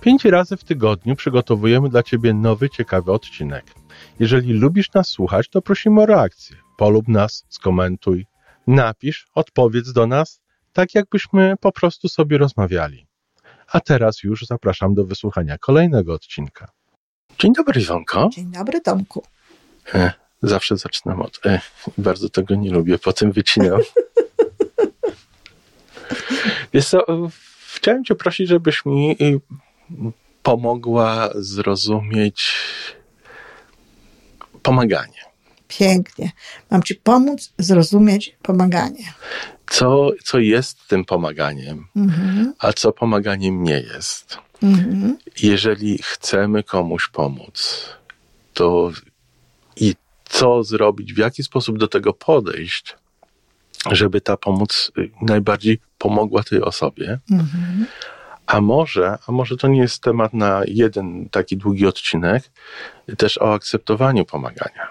Pięć razy w tygodniu przygotowujemy dla Ciebie nowy, ciekawy odcinek. Jeżeli lubisz nas słuchać, to prosimy o reakcję. Polub nas, skomentuj, napisz, odpowiedz do nas, tak jakbyśmy po prostu sobie rozmawiali. A teraz już zapraszam do wysłuchania kolejnego odcinka. Dzień dobry, Iwonko. Dzień dobry, Tomku. E, zawsze zaczynam od e, bardzo tego nie lubię, potem wycinam. Wiesz co, chciałem cię prosić, żebyś mi pomogła zrozumieć pomaganie. Pięknie. Mam ci pomóc zrozumieć pomaganie. Co, co jest tym pomaganiem, mhm. a co pomaganiem nie jest. Mhm. Jeżeli chcemy komuś pomóc, to i co zrobić, w jaki sposób do tego podejść, żeby ta pomoc najbardziej pomogła tej osobie. Mhm. A może, a może to nie jest temat na jeden taki długi odcinek, też o akceptowaniu pomagania.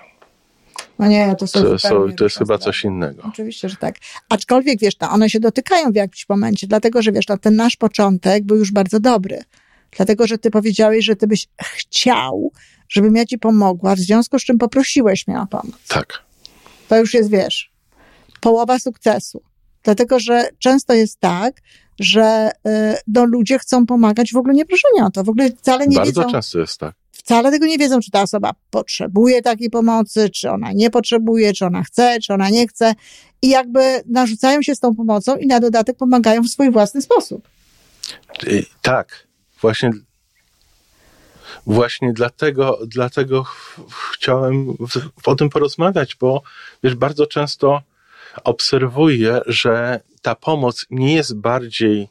No nie, to, są to, są, to jest chyba coś innego. Oczywiście, że tak. Aczkolwiek, wiesz, to one się dotykają w jakimś momencie, dlatego, że wiesz, to ten nasz początek był już bardzo dobry. Dlatego, że ty powiedziałeś, że ty byś chciał, żebym ja ci pomogła, w związku z czym poprosiłeś mnie o pomoc. Tak. To już jest, wiesz, połowa sukcesu. Dlatego, że często jest tak, że y, no, ludzie chcą pomagać, w ogóle nie proszenia o to, w ogóle wcale nie Bardzo wiedzą. Bardzo często jest tak. Wcale tego nie wiedzą, czy ta osoba potrzebuje takiej pomocy, czy ona nie potrzebuje, czy ona chce, czy ona nie chce. I jakby narzucają się z tą pomocą i na dodatek pomagają w swój własny sposób. Y, tak, właśnie Właśnie dlatego, dlatego chciałem o tym porozmawiać, bo wiesz, bardzo często obserwuję, że ta pomoc nie jest bardziej,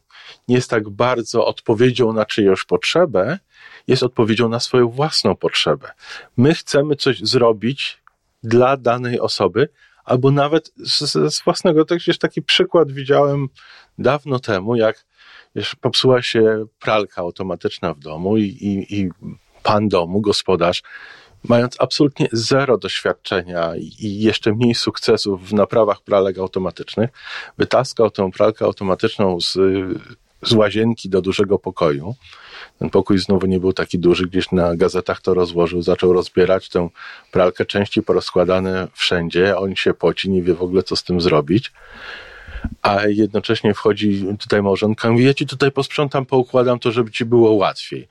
nie jest tak bardzo odpowiedzią na czyjąś potrzebę, jest odpowiedzią na swoją własną potrzebę. My chcemy coś zrobić dla danej osoby, albo nawet z, z własnego, tak wiesz, taki przykład widziałem dawno temu, jak wiesz, popsuła się pralka automatyczna w domu i, i, i pan domu, gospodarz, mając absolutnie zero doświadczenia i jeszcze mniej sukcesów w naprawach pralek automatycznych, wytaskał tę pralkę automatyczną z, z łazienki do dużego pokoju. Ten pokój znowu nie był taki duży, gdzieś na gazetach to rozłożył, zaczął rozbierać tę pralkę, części porozkładane wszędzie, on się poci, nie wie w ogóle co z tym zrobić. A jednocześnie wchodzi tutaj małżonka, mówi, ja ci tutaj posprzątam, poukładam to, żeby ci było łatwiej.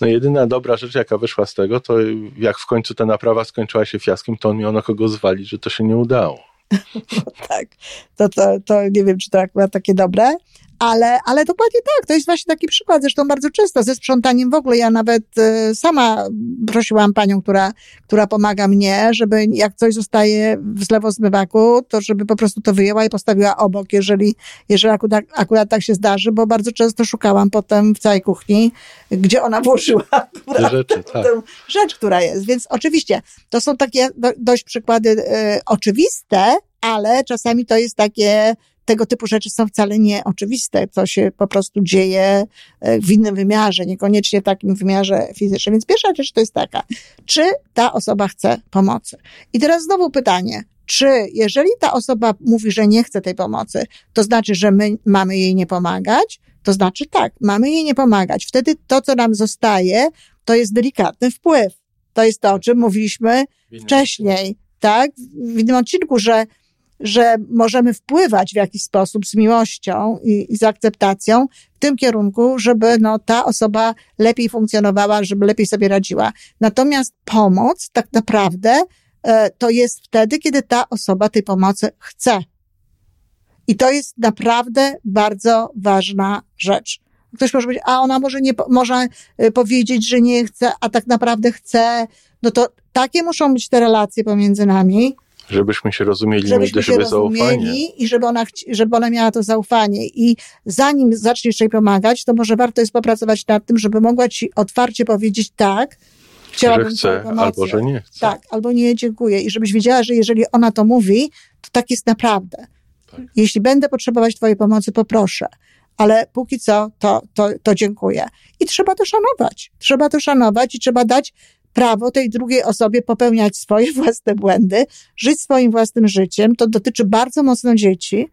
No jedyna dobra rzecz, jaka wyszła z tego, to jak w końcu ta naprawa skończyła się fiaskiem, to on miał na kogo zwalić, że to się nie udało. No tak, to, to, to nie wiem, czy to akurat takie dobre, ale, ale dokładnie tak, to jest właśnie taki przykład, zresztą bardzo często ze sprzątaniem w ogóle. Ja nawet y, sama prosiłam panią, która, która pomaga mnie, żeby jak coś zostaje w zlewozmywaku, to żeby po prostu to wyjęła i postawiła obok, jeżeli, jeżeli akurat, akurat tak się zdarzy, bo bardzo często szukałam potem w całej kuchni, gdzie ona włożyła akurat rzeczy, tak. tę rzecz, która jest. Więc oczywiście to są takie dość przykłady y, oczywiste, ale czasami to jest takie tego typu rzeczy są wcale nie oczywiste. To się po prostu dzieje e, w innym wymiarze, niekoniecznie takim wymiarze fizycznym. Więc pierwsza rzecz to jest taka, czy ta osoba chce pomocy? I teraz znowu pytanie, czy jeżeli ta osoba mówi, że nie chce tej pomocy, to znaczy, że my mamy jej nie pomagać? To znaczy tak, mamy jej nie pomagać. Wtedy to, co nam zostaje, to jest delikatny wpływ. To jest to, o czym mówiliśmy wcześniej, tak? W innym odcinku, że że możemy wpływać w jakiś sposób z miłością i, i z akceptacją w tym kierunku, żeby no, ta osoba lepiej funkcjonowała, żeby lepiej sobie radziła. Natomiast pomoc tak naprawdę e, to jest wtedy, kiedy ta osoba tej pomocy chce. I to jest naprawdę bardzo ważna rzecz. Ktoś może powiedzieć, a ona może nie, może e, powiedzieć, że nie chce, a tak naprawdę chce. No to takie muszą być te relacje pomiędzy nami, Żebyśmy się rozumieli, Żebyśmy siebie zaufanie. I żeby ona, żeby ona miała to zaufanie. I zanim zaczniesz jej pomagać, to może warto jest popracować nad tym, żeby mogła ci otwarcie powiedzieć tak, chciałabym że chce, albo że nie chce. Tak, albo nie, dziękuję. I żebyś wiedziała, że jeżeli ona to mówi, to tak jest naprawdę. Tak. Jeśli będę potrzebować twojej pomocy, poproszę. Ale póki co, to, to, to dziękuję. I trzeba to szanować. Trzeba to szanować i trzeba dać prawo tej drugiej osobie popełniać swoje własne błędy, żyć swoim własnym życiem. To dotyczy bardzo mocno dzieci,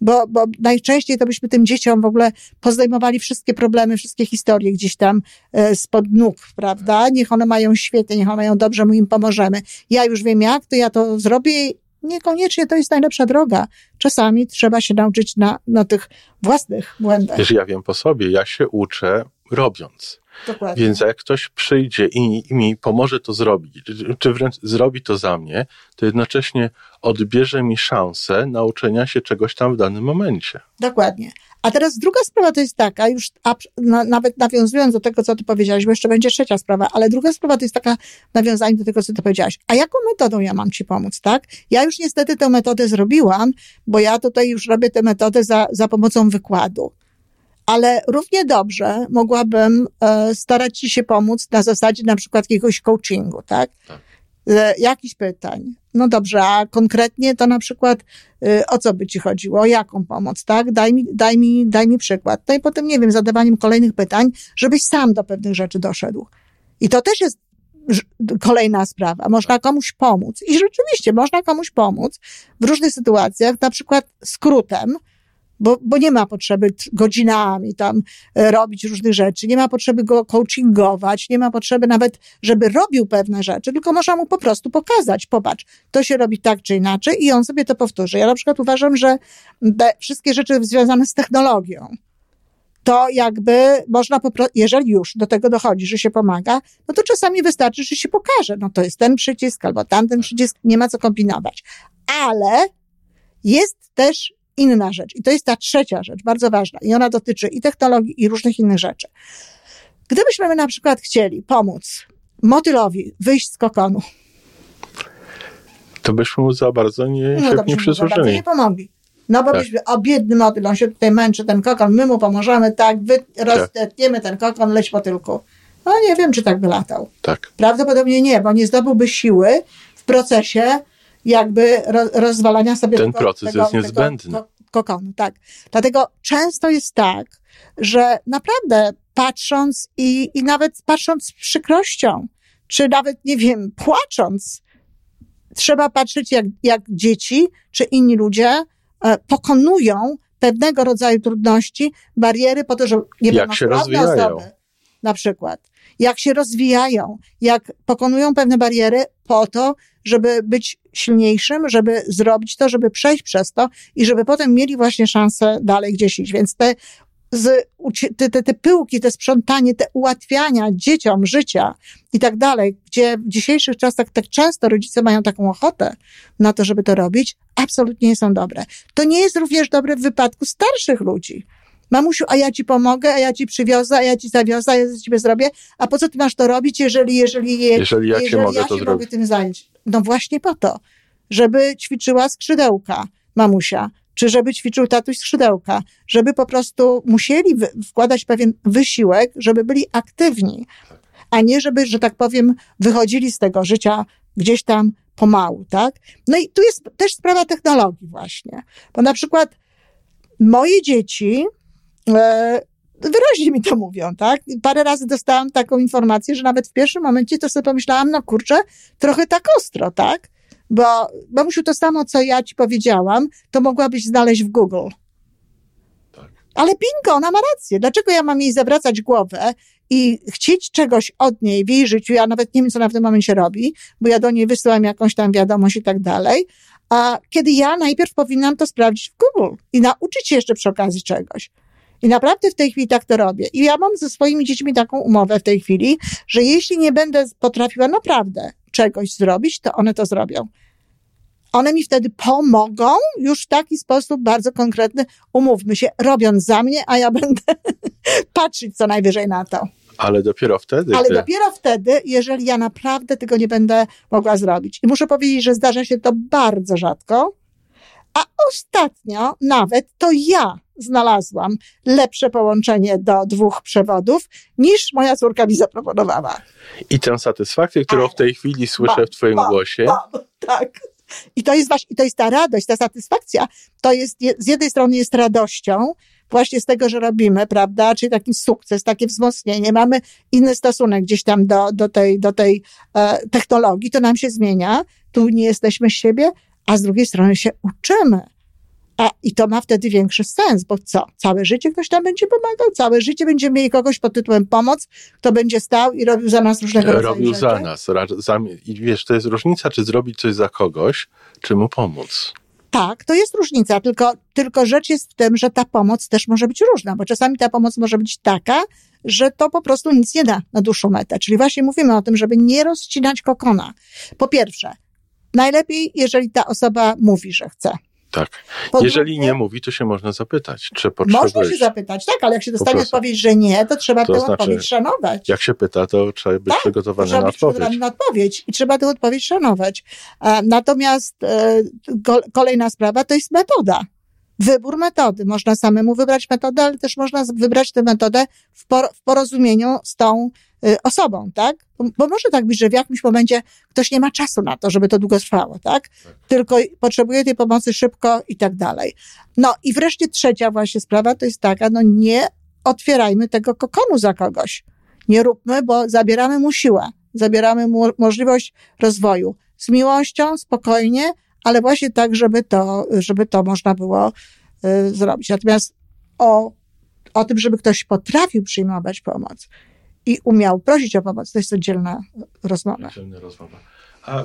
bo, bo najczęściej to byśmy tym dzieciom w ogóle pozdejmowali wszystkie problemy, wszystkie historie gdzieś tam e, spod nóg, prawda? Niech one mają świetnie, niech one mają dobrze, my im pomożemy. Ja już wiem jak, to ja to zrobię. Niekoniecznie to jest najlepsza droga. Czasami trzeba się nauczyć na, na tych własnych błędach. Wiesz, ja wiem po sobie, ja się uczę robiąc. Dokładnie. Więc jak ktoś przyjdzie i, i mi pomoże to zrobić, czy- wręcz zrobi to za mnie, to jednocześnie odbierze mi szansę nauczenia się czegoś tam w danym momencie. Dokładnie. A teraz druga sprawa to jest taka, już a, na, nawet nawiązując do tego, co ty powiedziałaś, bo jeszcze będzie trzecia sprawa, ale druga sprawa to jest taka nawiązanie do tego, co ty powiedziałaś. A jaką metodą ja mam ci pomóc, tak? Ja już niestety tę metodę zrobiłam, bo ja tutaj już robię tę metodę za, za pomocą wykładu. Ale równie dobrze mogłabym e, starać ci się pomóc na zasadzie na przykład jakiegoś coachingu, tak? Tak. E, jakichś pytań. No dobrze, a konkretnie to na przykład y, o co by ci chodziło, o jaką pomoc, tak? Daj mi, daj mi, daj mi przykład. No i potem, nie wiem, zadawaniem kolejnych pytań, żebyś sam do pewnych rzeczy doszedł. I to też jest kolejna sprawa. Można komuś pomóc. I rzeczywiście, można komuś pomóc w różnych sytuacjach, na przykład skrótem, bo, bo nie ma potrzeby godzinami tam e, robić różnych rzeczy, nie ma potrzeby go coachingować, nie ma potrzeby nawet, żeby robił pewne rzeczy, tylko można mu po prostu pokazać, popatrz, to się robi tak czy inaczej i on sobie to powtórzy. Ja na przykład uważam, że te wszystkie rzeczy związane z technologią, to jakby można po prostu, jeżeli już do tego dochodzi, że się pomaga, no to czasami wystarczy, że się pokaże. No to jest ten przycisk albo tamten przycisk, nie ma co kombinować. Ale jest też inna rzecz i to jest ta trzecia rzecz, bardzo ważna i ona dotyczy i technologii i różnych innych rzeczy. Gdybyśmy na przykład chcieli pomóc motylowi wyjść z kokonu, To byśmy mu za bardzo nie, no nie bardzo przysłużyli. nie pomogli. No bo Tak. byśmy, o biedny motyl, on się tutaj męczy, ten kokon, my mu pomożemy, tak, wy, roztetniemy ten kokon, leć po. No nie wiem, czy tak by latał. Tak. Prawdopodobnie nie, bo nie zdobyłby siły w procesie jakby ro, rozwalania sobie Ten tego, proces tego, jest tego niezbędny. ko- kokonu, tak. Dlatego często jest tak, że naprawdę patrząc i, i nawet patrząc z przykrością, czy nawet, nie wiem, płacząc, trzeba patrzeć, jak, jak dzieci czy inni ludzie e, pokonują pewnego rodzaju trudności, bariery po to, że niepełnosprawne rozwijają. osoby, na przykład, jak się rozwijają, jak pokonują pewne bariery po to, żeby być silniejszym, żeby zrobić to, żeby przejść przez to i żeby potem mieli właśnie szansę dalej gdzieś iść. Więc te, z, te, te, te pyłki, te sprzątanie, te ułatwiania dzieciom życia i tak dalej, gdzie w dzisiejszych czasach tak często rodzice mają taką ochotę na to, żeby to robić, absolutnie nie są dobre. To nie jest również dobre w wypadku starszych ludzi. Mamusiu, a ja ci pomogę, a ja ci przywiozę, a ja ci zawiozę, a ja za ciebie zrobię, a po co ty masz to robić, jeżeli, jeżeli, je, Jeżeli ja się jeżeli mogę ja to się zrobić. mogę tym zająć? No właśnie po to, żeby ćwiczyła skrzydełka mamusia, czy żeby ćwiczył tatuś skrzydełka, żeby po prostu musieli wkładać pewien wysiłek, żeby byli aktywni, a nie żeby, że tak powiem, wychodzili z tego życia gdzieś tam pomału, tak? No i tu jest też sprawa technologii właśnie, bo na przykład moje dzieci wyraźnie mi to mówią, tak? Parę razy dostałam taką informację, że nawet w pierwszym momencie to sobie pomyślałam, no kurczę, trochę tak ostro, tak? Bo mamusiu, to samo, co ja ci powiedziałam, to mogłabyś znaleźć w Google. Tak. Ale bingo, ona ma rację. Dlaczego ja mam jej zawracać głowę i chcieć czegoś od niej w jej życiu? Ja nawet nie wiem, co ona w tym momencie robi, bo ja do niej wysyłam jakąś tam wiadomość i tak dalej. A kiedy ja najpierw powinnam to sprawdzić w Google i nauczyć się jeszcze przy okazji czegoś. I naprawdę w tej chwili tak to robię. I ja mam ze swoimi dziećmi taką umowę w tej chwili, że jeśli nie będę potrafiła naprawdę czegoś zrobić, to one to zrobią. One mi wtedy pomogą już w taki sposób bardzo konkretny, umówmy się, robiąc za mnie, a ja będę patrzeć co najwyżej na to. Ale dopiero wtedy, Ale gdy dopiero wtedy, jeżeli ja naprawdę tego nie będę mogła zrobić. I muszę powiedzieć, że zdarza się to bardzo rzadko, A ostatnio nawet to ja znalazłam lepsze połączenie do dwóch przewodów niż moja córka mi zaproponowała. I tę satysfakcję, którą w tej chwili słyszę w Twoim Mam, głosie. mam, tak. I to jest właśnie, i to jest ta radość, ta satysfakcja. To jest, je- z jednej strony jest radością, właśnie z tego, że robimy, prawda? Czyli taki sukces, takie wzmocnienie. Mamy inny stosunek gdzieś tam do, do tej, do tej e, technologii, to nam się zmienia. Tu nie jesteśmy z siebie, a z drugiej strony się uczymy. A, I to ma wtedy większy sens, bo co? Całe życie ktoś tam będzie pomagał, całe życie będziemy mieli kogoś pod tytułem pomoc, kto będzie stał i robił za nas różnego rodzaju Robił rzeczy. za nas. za- I wiesz, to jest różnica, czy zrobić coś za kogoś, czy mu pomóc. Tak, to jest różnica, tylko, tylko rzecz jest w tym, że ta pomoc też może być różna, bo czasami ta pomoc może być taka, że to po prostu nic nie da na dłuższą metę. Czyli właśnie mówimy o tym, żeby nie rozcinać kokona. Po pierwsze, najlepiej, jeżeli ta osoba mówi, że chce. Tak. Po Jeżeli drugie, nie mówi, to się można zapytać, czy Można potrzebujesz. się zapytać, tak, ale jak się dostanie odpowiedź, że nie, to trzeba To tę znaczy, odpowiedź szanować. Jak się pyta, to trzeba być Tak, przygotowany Trzeba na być odpowiedź. przygotowany na odpowiedź i trzeba tę odpowiedź szanować. E, Natomiast e, ko- kolejna sprawa to jest metoda. Wybór metody. Można samemu wybrać metodę, ale też można wybrać tę metodę w, por- w porozumieniu z tą osobą, tak? Bo, bo może tak być, że w jakimś momencie ktoś nie ma czasu na to, żeby to długo trwało, tak? Tylko potrzebuje tej pomocy szybko i tak dalej. No i wreszcie trzecia właśnie sprawa to jest taka, no nie otwierajmy tego kokonu za kogoś. Nie róbmy, bo zabieramy mu siłę, zabieramy mu możliwość rozwoju. Z miłością, spokojnie, ale właśnie tak, żeby to, żeby to można było y, zrobić. Natomiast o, o tym, żeby ktoś potrafił przyjmować pomoc i umiał prosić o pomoc, to jest oddzielna rozmowa. Dzielna rozmowa. A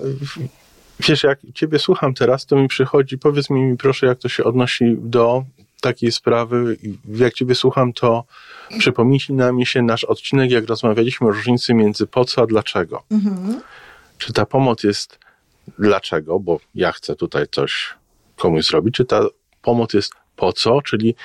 wiesz, jak ciebie słucham teraz, to mi przychodzi, powiedz mi, mi proszę, jak to się odnosi do takiej sprawy. Jak ciebie słucham, to przypomina mi się nasz odcinek, jak rozmawialiśmy o różnicy między po co a dlaczego. Mhm. Czy ta pomoc jest dlaczego, bo ja chcę tutaj coś komuś zrobić, czy ta pomoc jest po co, czyli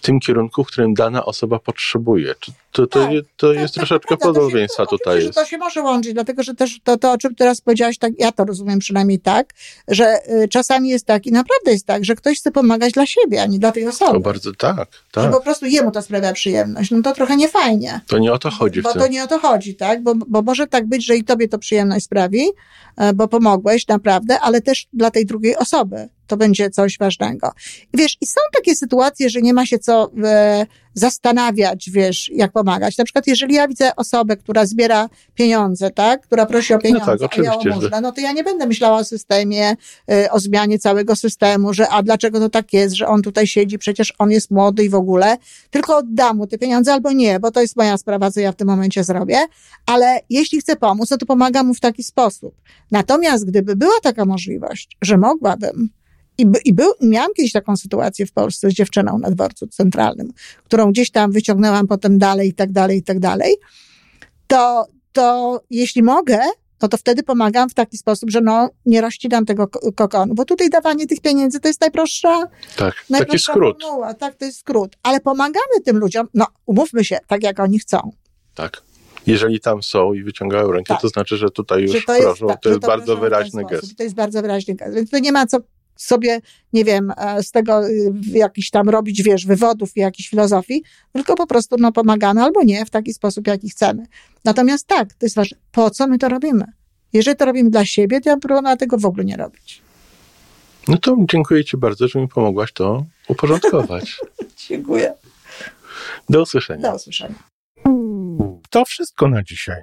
w tym kierunku, w którym dana osoba potrzebuje. To, to, Tak, to Tak, jest tak, troszeczkę to się- podobieństwa tutaj że jest. To się może łączyć, dlatego że też to, to, o czym teraz powiedziałaś, tak, ja to rozumiem przynajmniej tak, że y, czasami jest tak i naprawdę jest tak, że ktoś chce pomagać dla siebie, a nie dla tej osoby. To bardzo tak, Że tak. po prostu jemu to sprawia przyjemność. No to trochę niefajnie. To nie o to chodzi Bo to nie o to chodzi, tak? Bo, bo może tak być, że i tobie to przyjemność sprawi, e, bo pomogłeś naprawdę, ale też dla tej drugiej osoby to będzie coś ważnego. I wiesz, i są takie sytuacje, że nie ma się co e, zastanawiać, wiesz, jak pomagać. Na przykład, jeżeli ja widzę osobę, która zbiera pieniądze, tak? Która prosi o pieniądze, tak, a ja o że- można, no to ja nie będę myślała o systemie, e, o zmianie całego systemu, że a dlaczego to tak jest, że on tutaj siedzi, przecież on jest młody i w ogóle, tylko oddam mu te pieniądze albo nie, bo to jest moja sprawa, co ja w tym momencie zrobię, ale jeśli chcę pomóc, no to pomagam mu w taki sposób. Natomiast gdyby była taka możliwość, że mogłabym, i, by, i był, miałam kiedyś taką sytuację w Polsce z dziewczyną na dworcu centralnym, którą gdzieś tam wyciągnęłam potem dalej i tak dalej, i tak dalej, to, to jeśli mogę, no to wtedy pomagam w taki sposób, że no, nie rozcinam tego ko- kokonu, bo tutaj dawanie tych pieniędzy to jest najprostsza, Tak, taki najprostsza skrót. formuła, tak, to jest skrót, ale pomagamy tym ludziom, no, umówmy się, tak jak oni chcą. Tak. Jeżeli tam są i wyciągają rękę, Tak. to znaczy, że tutaj już że to jest, proszą. tak, to jest bardzo proszą w ten wyraźny gest. To jest bardzo wyraźny gest. Więc tu nie ma co sobie, nie wiem, e, z tego y, jakiś tam robić, wiesz, wywodów i jakiejś filozofii, tylko po prostu no, pomagamy albo nie w taki sposób, jaki chcemy. Natomiast tak, to jest ważne. Po co my to robimy? Jeżeli to robimy dla siebie, to ja bym próbowała tego w ogóle nie robić. No to dziękuję Ci bardzo, że mi pomogłaś to uporządkować. Dziękuję. Do usłyszenia. Do usłyszenia. To wszystko na dzisiaj.